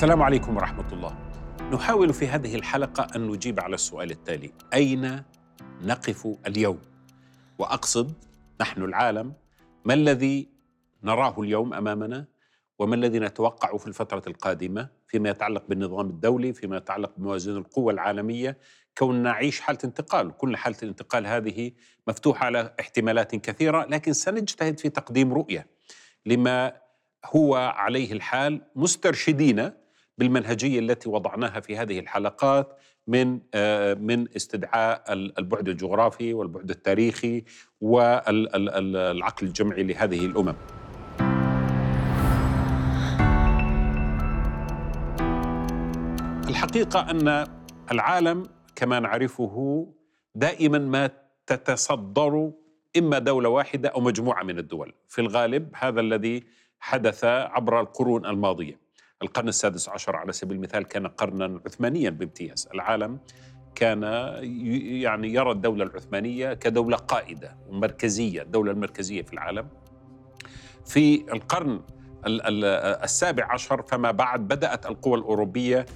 السلام عليكم ورحمة الله. نحاول في هذه الحلقة أن نجيب على السؤال التالي: أين نقف اليوم؟ وأقصد نحن العالم ما الذي نراه اليوم أمامنا؟ وما الذي نتوقع في الفترة القادمة فيما يتعلق بالنظام الدولي، فيما يتعلق بموازين القوى العالمية، كون نعيش حالة انتقال، كل حالة الانتقال هذه مفتوحة على احتمالات كثيرة، لكن سنجتهد في تقديم رؤية لما هو عليه الحال مسترشدين بالمنهجية التي وضعناها في هذه الحلقات من آه، من استدعاء البعد الجغرافي والبعد التاريخي والعقل الجمعي لهذه الأمم. الحقيقة أن العالم كما نعرفه دائما ما تتصدر إما دولة واحدة أو مجموعة من الدول، في الغالب هذا الذي حدث عبر القرون الماضية. القرن السادس عشر على سبيل المثال كان قرنا عثمانيا بامتياز، العالم كان يعني يرى الدولة العثمانية كدولة قائدة ومركزية، الدولة المركزيه في العالم. في القرن السابع عشر فما بعد بدأت القوى الأوروبية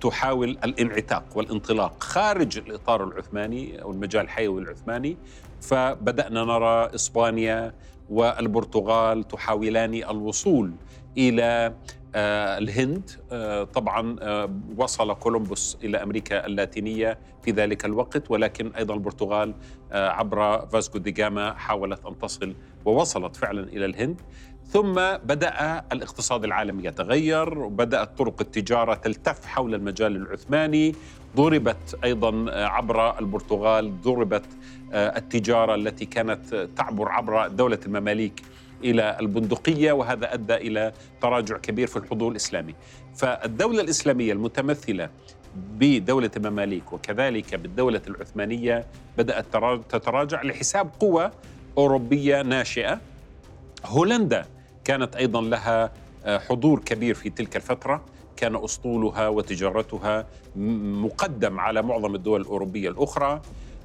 تحاول الانعتاق والانطلاق خارج الإطار العثماني أو المجال الحيوي العثماني فبدأنا نرى إسبانيا والبرتغال تحاولان الوصول آه، الهند آه، طبعا آه، وصل كولومبوس إلى أمريكا اللاتينية في ذلك الوقت ولكن أيضا البرتغال عبر فاسكو دي جاما حاولت أن تصل ووصلت فعلا إلى الهند. ثم بدأ الاقتصاد العالمي يتغير وبدأت طرق التجارة تلتف حول المجال العثماني. ضربت أيضا عبر البرتغال ضربت التجارة التي كانت تعبر عبر دولة المماليك إلى البندقية وهذا أدى إلى تراجع كبير في الحضور الإسلامي. فالدولة الإسلامية المتمثلة بدولة المماليك وكذلك بالدولة العثمانية بدأت تتراجع لحساب قوى أوروبية ناشئة. هولندا كانت أيضا لها آه، حضور كبير في تلك الفترة كان أسطولها وتجارتها مقدم على معظم الدول الأوروبية الأخرى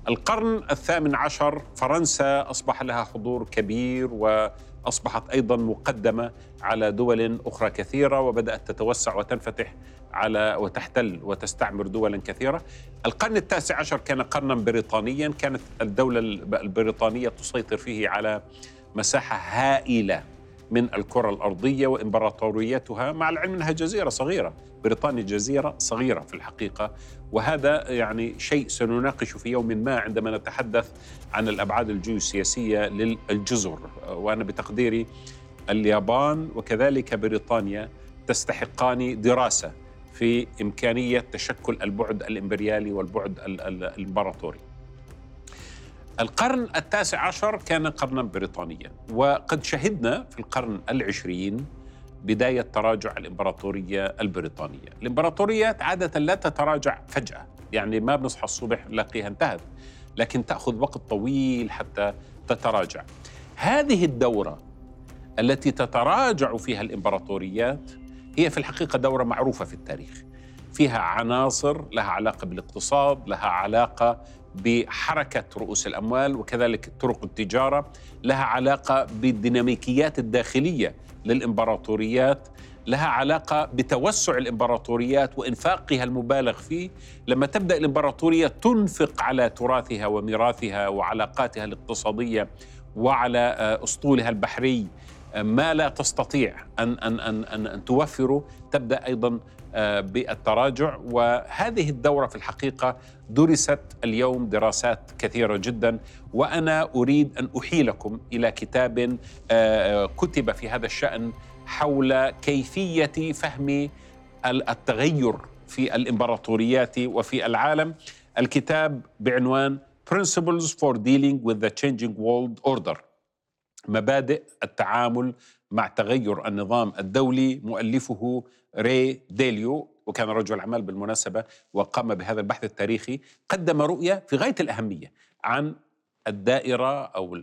القرن الثامن عشر فرنسا أصبح لها حضور كبير واصبحت أيضا مقدمة على دول أخرى كثيرة وبدأت تتوسع وتنفتح على وتحتل وتستعمر دولا كثيرة. القرن التاسع عشر كان قرنا بريطانيا، كانت الدولة البريطانية تسيطر فيه على مساحة هائلة من الكرة الأرضية وإمبراطوريتها مع العلم أنها جزيرة صغيرة بريطانيا جزيرة صغيرة في الحقيقة. وهذا يعني شيء سنناقش في يوم ما عندما نتحدث عن الأبعاد الجيوسياسية للجزر. وأنا بتقديري اليابان وكذلك بريطانيا تستحقان دراسة في إمكانية تشكل البعد الإمبريالي والبعد الإمبراطوري. القرن التاسع عشر كان قرنا بريطانيا. وقد شهدنا في القرن العشرين بداية تراجع الإمبراطورية البريطانية. الإمبراطوريات عادة لا تتراجع فجأة يعني ما بنصحى الصبح نلاقيها انتهت لكن تأخذ وقت طويل حتى تتراجع. هذه الدورة التي تتراجع فيها الإمبراطوريات هي في الحقيقة دورة معروفة في التاريخ. فيها عناصر لها علاقة بالاقتصاد لها علاقة بحركة رؤوس الأموال وكذلك طرق التجارة لها علاقة بالديناميكيات الداخلية للإمبراطوريات لها علاقة بتوسع الإمبراطوريات وإنفاقها المبالغ فيه. لما تبدأ الإمبراطورية تنفق على تراثها وميراثها وعلاقاتها الاقتصادية وعلى آه، أسطولها البحري آه، ما لا تستطيع أن أن أن أن, أن توفره تبدأ أيضا بالتراجع. وهذه الدورة في الحقيقة درست اليوم دراسات كثيرة جدا وأنا أريد أن أحيلكم إلى كتاب آه، كتب في هذا الشأن حول كيفية فهم التغير في الإمبراطوريات وفي العالم. الكتاب بعنوان Principles for Dealing with the Changing World Order. مبادئ التعامل مع تغير النظام الدولي مؤلفه ري ديليو وكان رجل أعمال بالمناسبة وقام بهذا البحث التاريخي قدم رؤية في غاية الأهمية عن الدائرة أو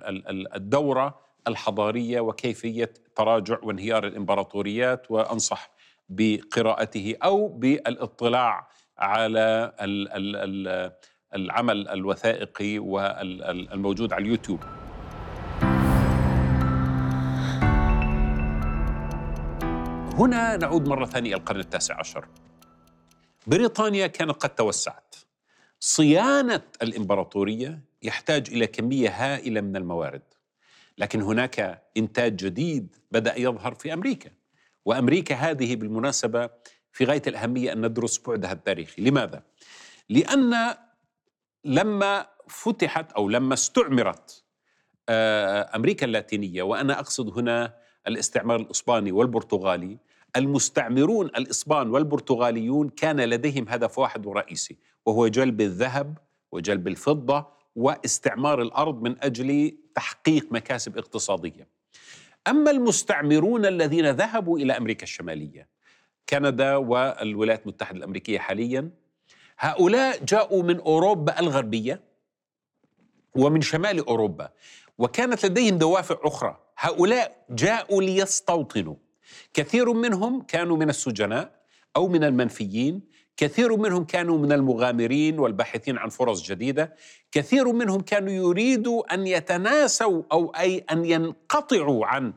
الدورة الحضارية وكيفية تراجع وانهيار الإمبراطوريات وأنصح بقراءته أو بالاطلاع على العمل الوثائقي والموجود على اليوتيوب. هنا نعود مرة ثانية إلى القرن التاسع عشر. بريطانيا كانت قد توسعت. صيانة الإمبراطورية يحتاج إلى كمية هائلة من الموارد. لكن هناك إنتاج جديد بدأ يظهر في أمريكا. وأمريكا هذه بالمناسبة في غاية الأهمية أن ندرس بعدها التاريخي. لماذا؟ لأن لما فتحت أو لما استعمرت آه، أمريكا اللاتينية وأنا أقصد هنا الاستعمار الإسباني والبرتغالي المستعمرون الإسبان والبرتغاليون كان لديهم هدف واحد ورئيسي وهو جلب الذهب وجلب الفضة واستعمار الأرض من أجل تحقيق مكاسب اقتصادية. أما المستعمرون الذين ذهبوا إلى أمريكا الشمالية كندا والولايات المتحدة الأمريكية حاليا هؤلاء جاءوا من أوروبا الغربية ومن شمال أوروبا وكانت لديهم دوافع أخرى. هؤلاء جاءوا ليستوطنوا. كثير منهم كانوا من السجناء أو من المنفيين كثير منهم كانوا من المغامرين والباحثين عن فرص جديدة كثير منهم كانوا يريدوا أن يتناسوا أو أي أن ينقطعوا عن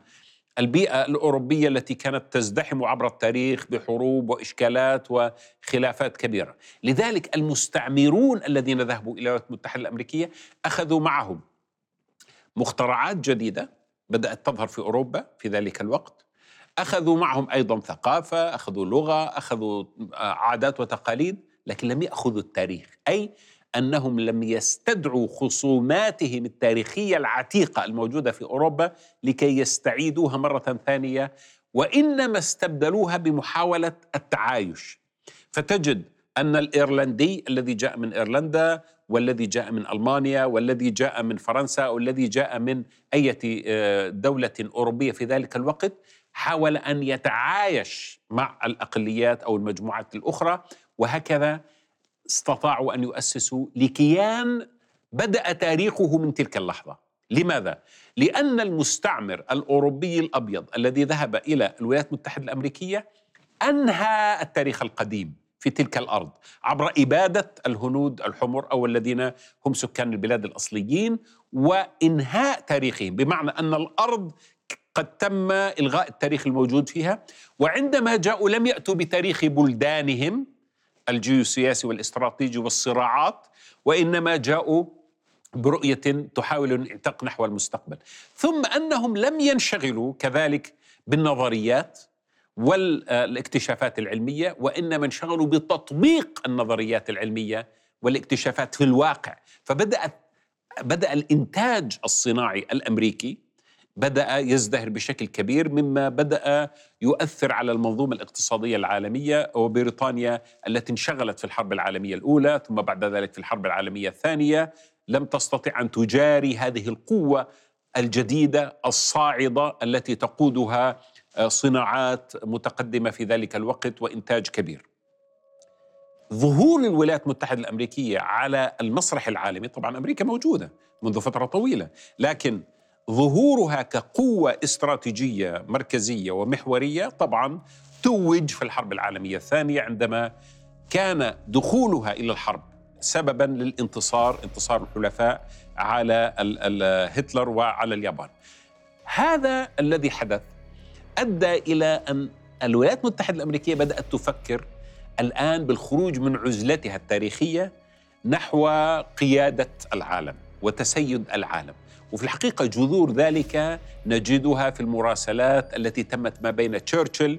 البيئة الأوروبية التي كانت تزدحم عبر التاريخ بحروب وإشكالات وخلافات كبيرة، لذلك المستعمرون الذين ذهبوا إلى الولايات المتحدة الأمريكية أخذوا معهم مخترعات جديدة بدأت تظهر في أوروبا في ذلك الوقت، أخذوا معهم أيضا ثقافة، أخذوا لغة، أخذوا عادات وتقاليد، لكن لم يأخذوا التاريخ، أي أنهم لم يستدعوا خصوماتهم التاريخية العتيقة الموجودة في أوروبا لكي يستعيدوها مرة ثانية وإنما استبدلوها بمحاولة التعايش. فتجد أن الإيرلندي الذي جاء من إيرلندا والذي جاء من ألمانيا والذي جاء من فرنسا والذي جاء من أي آه، دولة أوروبية في ذلك الوقت حاول أن يتعايش مع الأقليات أو المجموعات الأخرى وهكذا استطاعوا أن يؤسسوا لكيان بدأ تاريخه من تلك اللحظة. لماذا؟ لأن المستعمر الأوروبي الأبيض الذي ذهب إلى الولايات المتحدة الأمريكية أنهى التاريخ القديم في تلك الأرض عبر إبادة الهنود الحمر أو الذين هم سكان البلاد الأصليين وإنهاء تاريخهم بمعنى أن الأرض قد تم إلغاء التاريخ الموجود فيها وعندما جاءوا لم يأتوا بتاريخ بلدانهم الجيوسياسي والإستراتيجي والصراعات وإنما جاءوا برؤية تحاول الانعتاق نحو المستقبل. ثم أنهم لم ينشغلوا كذلك بالنظريات والإكتشافات العلمية وإنما انشغلوا بتطبيق النظريات العلمية والاكتشافات في الواقع. فبدات بدأ الإنتاج الصناعي الأمريكي بدأ يزدهر بشكل كبير مما بدأ يؤثر على المنظومة الاقتصادية العالمية وبريطانيا التي انشغلت في الحرب العالمية الأولى ثم بعد ذلك في الحرب العالمية الثانية لم تستطع أن تجاري هذه القوة الجديدة الصاعدة التي تقودها آه، صناعات متقدمة في ذلك الوقت وإنتاج كبير. ظهور الولايات المتحدة الأمريكية على المسرح العالمي طبعا أمريكا موجودة منذ فترة طويلة لكن ظهورها كقوة استراتيجية مركزية ومحورية طبعا توج في الحرب العالمية الثانية عندما كان دخولها إلى الحرب سببا للانتصار انتصار الحلفاء على هتلر وعلى اليابان. هذا الذي حدث أدى إلى أن الولايات المتحدة الأمريكية بدأت تفكر الآن بالخروج من عزلتها التاريخية نحو قيادة العالم. وتسيد العالم. وفي الحقيقة جذور ذلك نجدها في المراسلات التي تمت ما بين تشرشل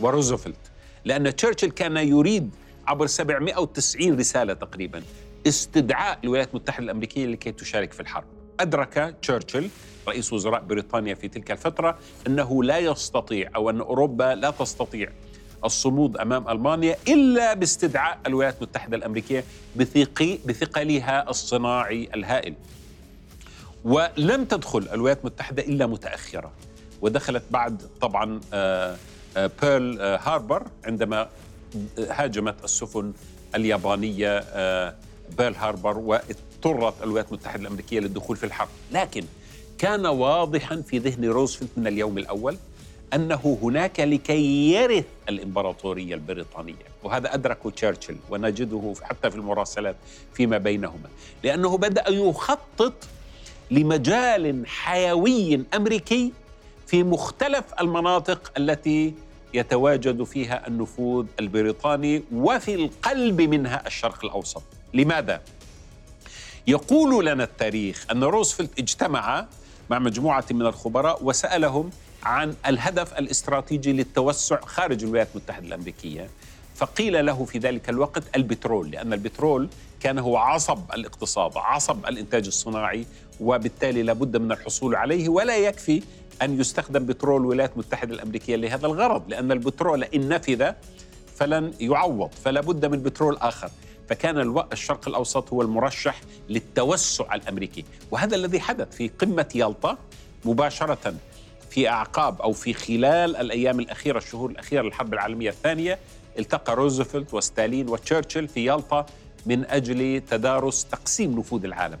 وروزفلت. لأن تشرشل كان يريد عبر 790 رسالة تقريبا استدعاء الولايات المتحدة الأمريكية لكي تشارك في الحرب. أدرك تشرشل رئيس وزراء بريطانيا في تلك الفترة أنه لا يستطيع أو أن أوروبا لا تستطيع الصمود أمام ألمانيا إلا باستدعاء الولايات المتحدة الأمريكية بثقلها الصناعي الهائل. ولم تدخل الولايات المتحدة إلا متأخرة ودخلت بعد طبعا آه، آه، بيرل آه، هاربر عندما هاجمت السفن اليابانية بيرل هاربر واضطرت الولايات المتحدة الأمريكية للدخول في الحرب لكن كان واضحا في ذهن روزفلت من اليوم الأول أنه هناك لكي يرث الإمبراطورية البريطانية وهذا أدركه تشرشل ونجده حتى في المراسلات فيما بينهما لأنه بدأ يخطط لمجال حيوي أمريكي في مختلف المناطق التي يتواجد فيها النفوذ البريطاني وفي القلب منها الشرق الأوسط. لماذا؟ يقول لنا التاريخ أن روزفلت اجتمع مع مجموعة من الخبراء وسألهم عن الهدف الاستراتيجي للتوسع خارج الولايات المتحدة الأمريكية فقيل له في ذلك الوقت البترول لأن البترول كان هو عصب الاقتصاد عصب الإنتاج الصناعي وبالتالي لابد من الحصول عليه ولا يكفي أن يستخدم بترول الولايات المتحدة الأمريكية لهذا الغرض لأن البترول إن نفذ فلن يعوض فلا بد من بترول آخر. فكان الشرق الأوسط هو المرشح للتوسع الأمريكي. وهذا الذي حدث في قمة يالطا مباشرة في أعقاب أو في خلال الأيام الأخيرة الشهور الأخيرة للحرب العالمية الثانية التقى روزفلت وستالين وتشرشل في يالطا من أجل تدارس تقسيم نفوذ العالم.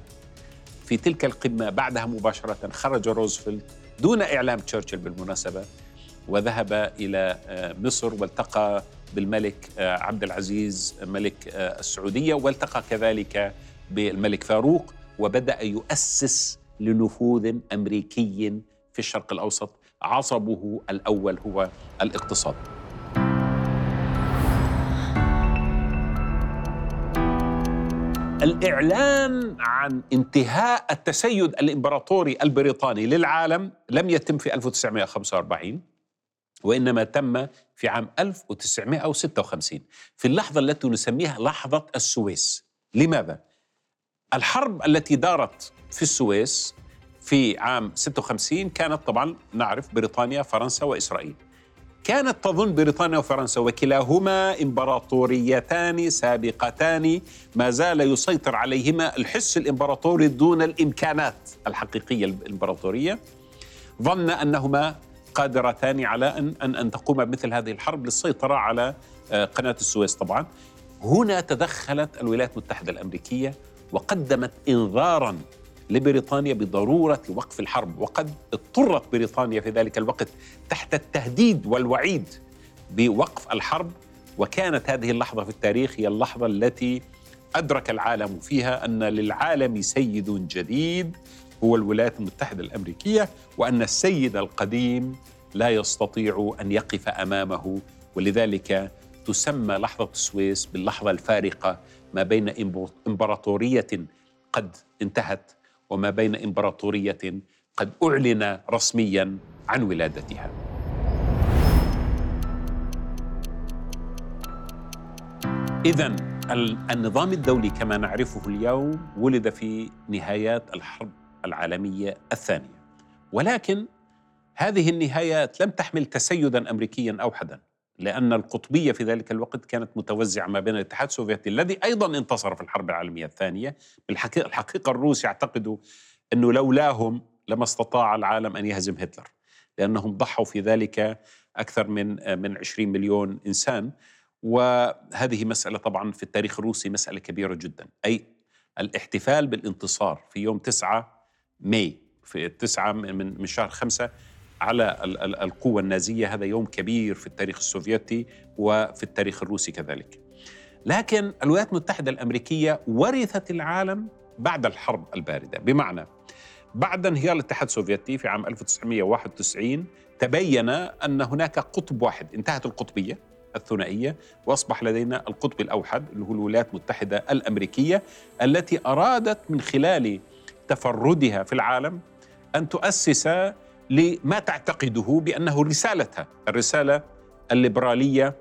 في تلك القمة بعدها مباشرة خرج روزفلت دون إعلام تشرشل بالمناسبة وذهب إلى آه، مصر والتقى بالملك آه، عبد العزيز ملك آه، السعودية والتقى كذلك بالملك فاروق وبدأ يؤسس لنفوذ أمريكي في الشرق الأوسط عصبه الأول هو الاقتصاد. الإعلان عن انتهاء التسيد الإمبراطوري البريطاني للعالم لم يتم في 1945 وإنما تم في عام 1956 في اللحظة التي نسميها لحظة السويس لماذا؟ الحرب التي دارت في السويس في عام 56 كانت طبعا نعرف بريطانيا فرنسا وإسرائيل. كانت تظن بريطانيا وفرنسا وكلاهما إمبراطوريتان سابقتان ما زال يسيطر عليهما الحس الإمبراطوري دون الإمكانات الحقيقية الإمبراطورية. ظن أنهما قادرتان على ان ان, أن تقوم بمثل هذه الحرب للسيطرة على آه، قناة السويس طبعا. هنا تدخلت الولايات المتحدة الأمريكية وقدمت انذارا لبريطانيا بضرورة وقف الحرب وقد اضطرت بريطانيا في ذلك الوقت تحت التهديد والوعيد بوقف الحرب. وكانت هذه اللحظة في التاريخ هي اللحظة التي أدرك العالم فيها أن للعالم سيد جديد هو الولايات المتحدة الأمريكية وأن السيد القديم لا يستطيع أن يقف أمامه. ولذلك تسمى لحظة السويس باللحظة الفارقة ما بين إمبراطورية قد انتهت وما بين إمبراطورية قد أعلن رسميا عن ولادتها. اذا النظام الدولي كما نعرفه اليوم ولد في نهايات الحرب العالمية الثانية. ولكن هذه النهايات لم تحمل تسيدا امريكيا اوحدا. لأن القطبية في ذلك الوقت كانت متوزعة ما بين الاتحاد السوفيتي الذي أيضا انتصر في الحرب العالمية الثانية. الحقيقة الروس يعتقدوا أنه لولاهم لما استطاع العالم أن يهزم هتلر لأنهم ضحوا في ذلك أكثر من من 20 مليون إنسان. وهذه مسألة طبعا في التاريخ الروسي مسألة كبيرة جدا. أي الاحتفال بالانتصار في يوم 9 ماي في التسعة من من شهر خمسة على القوة النازية. هذا يوم كبير في التاريخ السوفيتي وفي التاريخ الروسي كذلك. لكن الولايات المتحدة الأمريكية ورثت العالم بعد الحرب الباردة. بمعنى بعد انهيار الاتحاد السوفيتي في عام 1991 تبين أن هناك قطب واحد انتهت القطبية الثنائية وأصبح لدينا القطب الأوحد اللي هو الولايات المتحدة الأمريكية التي أرادت من خلال تفردها في العالم أن تؤسس لما تعتقده بأنه رسالتها الرسالة الليبرالية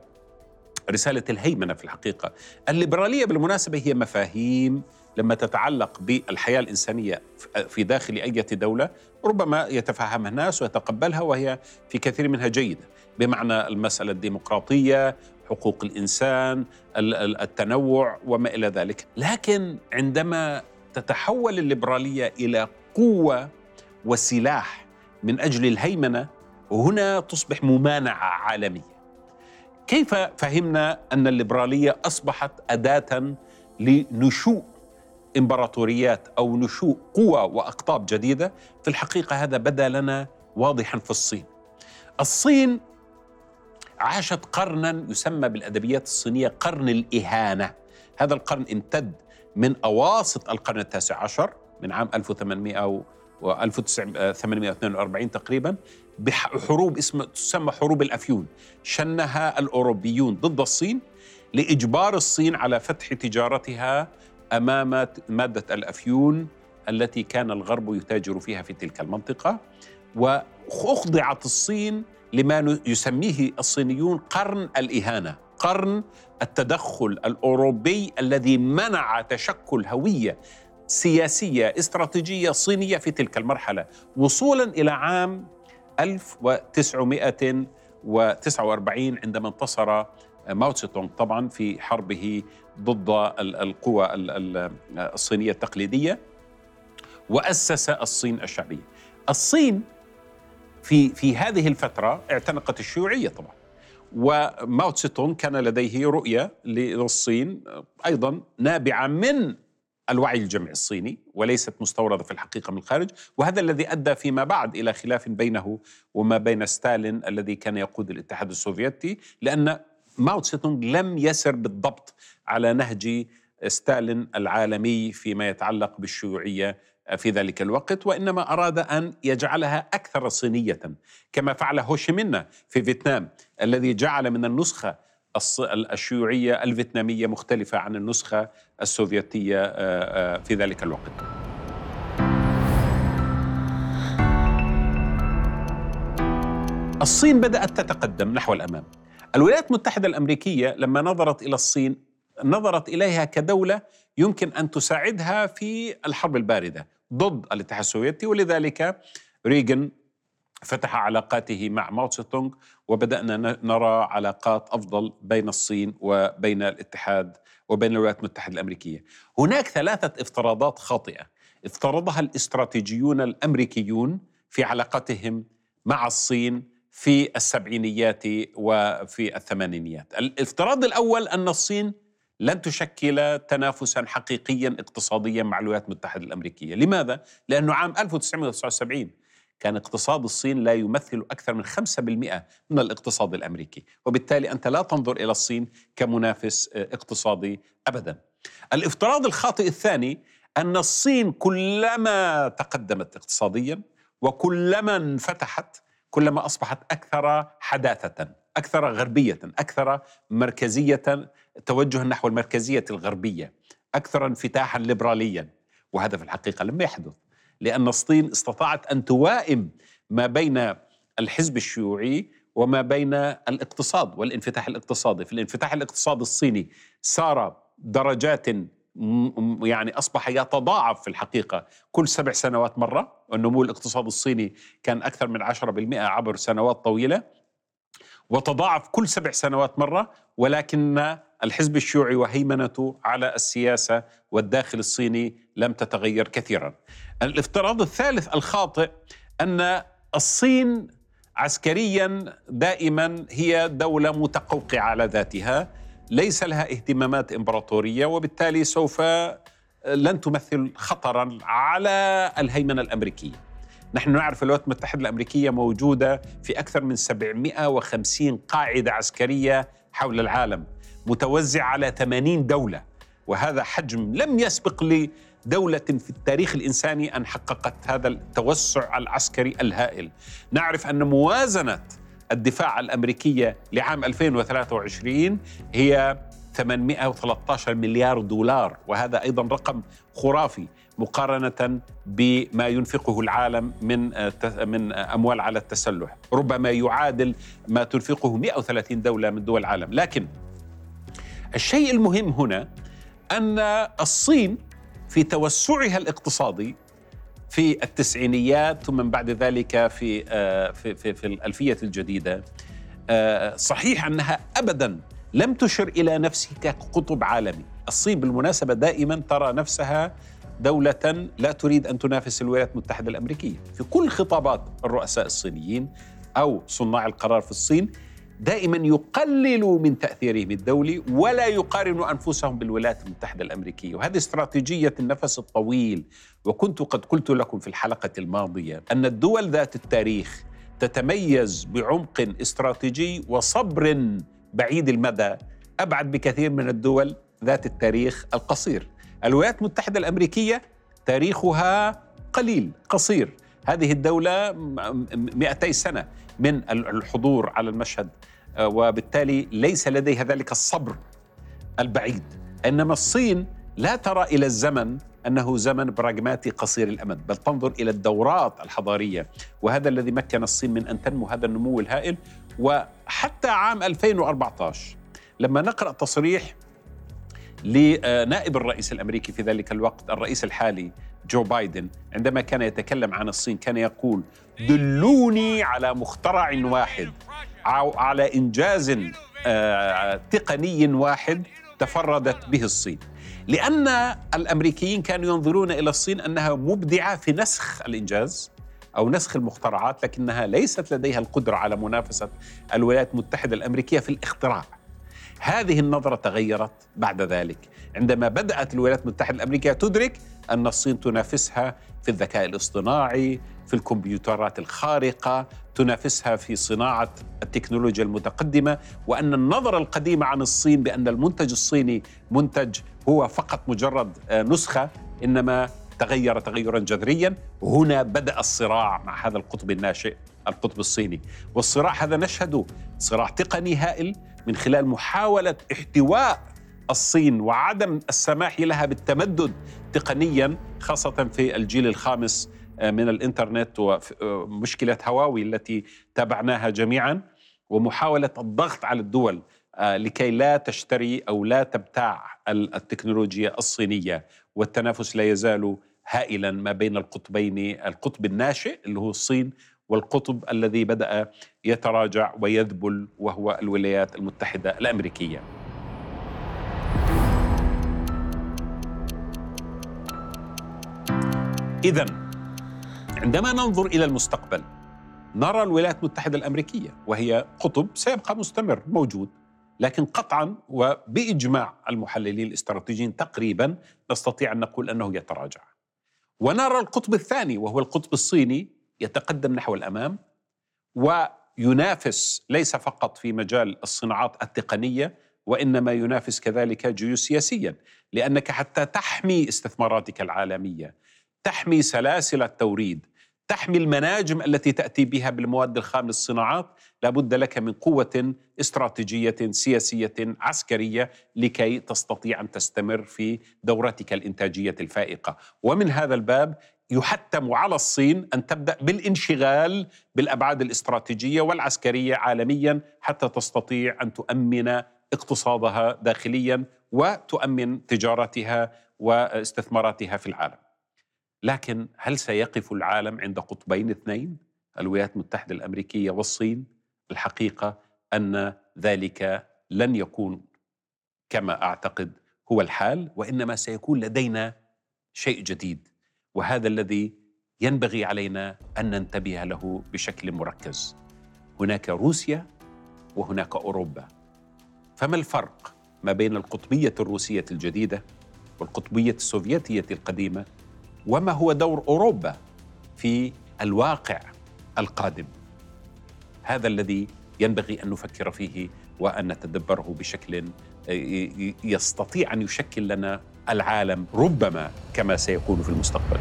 رسالة الهيمنة في الحقيقة. الليبرالية بالمناسبة هي مفاهيم لما تتعلق بالحياة الإنسانية في داخل أي دولة ربما يتفهمها الناس ويتقبلها وهي في كثير منها جيدة. بمعنى المسألة الديمقراطية حقوق الإنسان التنوع وما إلى ذلك. لكن عندما تتحول الليبرالية إلى قوة وسلاح من أجل الهيمنة هنا تصبح ممانعة عالمية. كيف فهمنا أن الليبرالية أصبحت أداة لنشوء إمبراطوريات أو نشوء قوى وأقطاب جديدة؟ في الحقيقة هذا بدا لنا واضحا في الصين. الصين عاشت قرنا يسمى بالأدبيات الصينية قرن الإهانة. هذا القرن امتد من أواسط القرن التاسع عشر من عام 1800 و 1842 تقريبا بحروب اسمها تسمى حروب الأفيون. شنها الأوروبيون ضد الصين لإجبار الصين على فتح تجارتها أمام مادة الأفيون التي كان الغرب يتاجر فيها في تلك المنطقة. وأخضعت الصين لما يسميه الصينيون قرن الإهانة قرن التدخل الأوروبي الذي منع تشكل هوية سياسية استراتيجية صينية في تلك المرحلة وصولا إلى عام 1949 عندما انتصر ماو تسي تونغ طبعا في حربه ضد القوى الصينية التقليدية وأسس الصين الشعبية. الصين في في هذه الفترة اعتنقت الشيوعية طبعا. وماو تسي تونغ كان لديه رؤية للصين أيضا نابعة من الوعي الجمعي الصيني وليست مستورده في الحقيقة من الخارج وهذا الذي أدى فيما بعد إلى خلاف بينه وما بين ستالين الذي كان يقود الاتحاد السوفيتي لأن ماو تسي تونغ لم يسر بالضبط على نهج ستالين العالمي فيما يتعلق بالشيوعية في ذلك الوقت وإنما أراد أن يجعلها أكثر صينية كما فعل هوشيمينا في فيتنام الذي جعل من النسخة الشيوعيه الفيتنامية مختلفة عن النسخة السوفيتية آه، آه، في ذلك الوقت. الصين بدأت تتقدم نحو الأمام. الولايات المتحدة الأمريكية لما نظرت إلى الصين نظرت إليها كدولة يمكن أن تساعدها في الحرب الباردة ضد الاتحاد السوفيتي ولذلك ريغن فتح علاقاته مع ماو تسي تونغ وبدأنا نرى علاقات أفضل بين الصين وبين الاتحاد وبين الولايات المتحدة الأمريكية. هناك ثلاثة افتراضات خاطئة. افترضها الاستراتيجيون الأمريكيون في علاقتهم مع الصين في السبعينيات وفي الثمانينيات. الافتراض الأول أن الصين لن تشكل تنافسا حقيقيا اقتصاديا مع الولايات المتحدة الأمريكية. لماذا؟ لأنه عام 1979 كان اقتصاد الصين لا يمثل أكثر من 5% من الاقتصاد الأمريكي وبالتالي أنت لا تنظر إلى الصين كمنافس آه، اقتصادي أبدا. الافتراض الخاطئ الثاني أن الصين كلما تقدمت اقتصاديا وكلما انفتحت كلما أصبحت أكثر حداثة أكثر غربية أكثر مركزية توجها نحو المركزية الغربية أكثر انفتاحا ليبراليا. وهذا في الحقيقة لم يحدث. لأن الصين استطاعت أن توائم ما بين الحزب الشيوعي وما بين الاقتصاد والانفتاح الاقتصادي. في الانفتاح الاقتصادي الصيني سار درجات يعني أصبح يتضاعف في الحقيقة كل سبع سنوات مرة. والنمو الاقتصادي الصيني كان أكثر من 10% عبر سنوات طويلة وتضاعف كل سبع سنوات مرة ولكن الحزب الشيوعي وهيمنته على السياسة والداخل الصيني لم تتغير كثيرا. الافتراض الثالث الخاطئ أن الصين عسكريا دائما هي دولة متقوقعة على ذاتها ليس لها اهتمامات إمبراطورية وبالتالي سوف لن تمثل خطرا على الهيمنة الأمريكية. نحن نعرف الولايات المتحدة الأمريكية موجودة في أكثر من 750 قاعدة عسكرية حول العالم. متوزعة على 80 دولة وهذا حجم لم يسبق لدولة في التاريخ الإنساني أن حققت هذا التوسع العسكري الهائل. نعرف أن موازنة الدفاع الأمريكية لعام 2023 هي 813 مليار دولار وهذا أيضا رقم خرافي مقارنة بما ينفقه العالم من من أموال على التسلح. ربما يعادل ما تنفقه 130 دولة من دول العالم. لكن الشيء المهم هنا أن الصين في توسعها الاقتصادي في التسعينيات ثم بعد ذلك في في في, في الألفية الجديدة صحيح أنها ابدا لم تشر إلى نفسها كقطب عالمي. الصين بالمناسبة دائما ترى نفسها دولة لا تريد أن تنافس الولايات المتحدة الأمريكية. في كل خطابات الرؤساء الصينيين أو صناع القرار في الصين دائما يقللوا من تأثيرهم الدولي ولا يقارنوا أنفسهم بالولايات المتحدة الأمريكية. وهذه استراتيجية النفس الطويل وكنت قد قلت لكم في الحلقة الماضية أن الدول ذات التاريخ تتميز بعمق استراتيجي وصبر بعيد المدى. أبعد بكثير من الدول ذات التاريخ القصير. الولايات المتحدة الأمريكية تاريخها قليل قصير. هذه الدولة 200 سنة من الحضور على المشهد وبالتالي ليس لديها ذلك الصبر البعيد. إنما الصين لا ترى إلى الزمن أنه زمن براغماتي قصير الأمد بل تنظر إلى الدورات الحضارية. وهذا الذي مكن الصين من أن تنمو هذا النمو الهائل. وحتى عام 2014 لما نقرأ تصريح لنائب الرئيس الأمريكي في ذلك الوقت الرئيس الحالي جو بايدن عندما كان يتكلم عن الصين كان يقول دلوني على مخترع واحد أو على إنجاز آه، تقني واحد تفردت به الصين. لأن الأمريكيين كانوا ينظرون إلى الصين أنها مبدعة في نسخ الإنجاز أو نسخ المخترعات لكنها ليست لديها القدرة على منافسة الولايات المتحدة الأمريكية في الاختراع. هذه النظرة تغيرت بعد ذلك. عندما بدأت الولايات المتحدة الأمريكية تدرك أن الصين تنافسها في الذكاء الاصطناعي في الكمبيوترات الخارقة تنافسها في صناعة التكنولوجيا المتقدمة وأن النظرة القديمة عن الصين بأن المنتج الصيني منتج هو فقط مجرد آه، نسخة إنما تغير تغيرا جذريا. هنا بدأ الصراع مع هذا القطب الناشئ القطب الصيني. والصراع هذا نشهده صراع تقني هائل من خلال محاولة احتواء الصين وعدم السماح لها بالتمدد تقنيا خاصة في الجيل الخامس آه، من الإنترنت ومشكلة هواوي التي تابعناها جميعا ومحاولة الضغط على الدول آه، لكي لا تشتري أو لا تبتاع التكنولوجيا الصينية والتنافس لا يزال هائلا ما بين القطبين القطب الناشئ اللي هو الصين والقطب الذي بدأ يتراجع ويذبل وهو الولايات المتحدة الأمريكية. اذا عندما ننظر إلى المستقبل نرى الولايات المتحدة الأمريكية وهي قطب سيبقى مستمر موجود لكن قطعا وبإجماع المحللين الاستراتيجيين تقريبا نستطيع أن نقول أنه يتراجع. ونرى القطب الثاني وهو القطب الصيني يتقدم نحو الأمام وينافس ليس فقط في مجال الصناعات التقنية وإنما ينافس كذلك جيوسياسيا لأنك حتى تحمي استثماراتك العالمية تحمي سلاسل التوريد تحمي المناجم التي تأتي بها بالمواد الخام للصناعات لابد لك من قوة استراتيجية سياسية عسكرية لكي تستطيع أن تستمر في دورتك الإنتاجية الفائقة ومن هذا الباب يحتم على الصين أن تبدأ بالانشغال بالأبعاد الاستراتيجية والعسكرية عالميا حتى تستطيع أن تؤمن اقتصادها داخليا وتؤمن تجارتها واستثماراتها في العالم. لكن هل سيقف العالم عند قطبين اثنين؟ الولايات المتحدة الأمريكية والصين؟ الحقيقة أن ذلك لن يكون كما أعتقد هو الحال وإنما سيكون لدينا شيء جديد وهذا الذي ينبغي علينا أن ننتبه له بشكل مركز هناك روسيا وهناك أوروبا فما الفرق ما بين القطبية الروسية الجديدة والقطبية السوفيتية القديمة وما هو دور أوروبا في الواقع القادم. هذا الذي ينبغي أن نفكر فيه وأن نتدبره بشكل يستطيع أن يشكل لنا العالم ربما كما سيكون في المستقبل.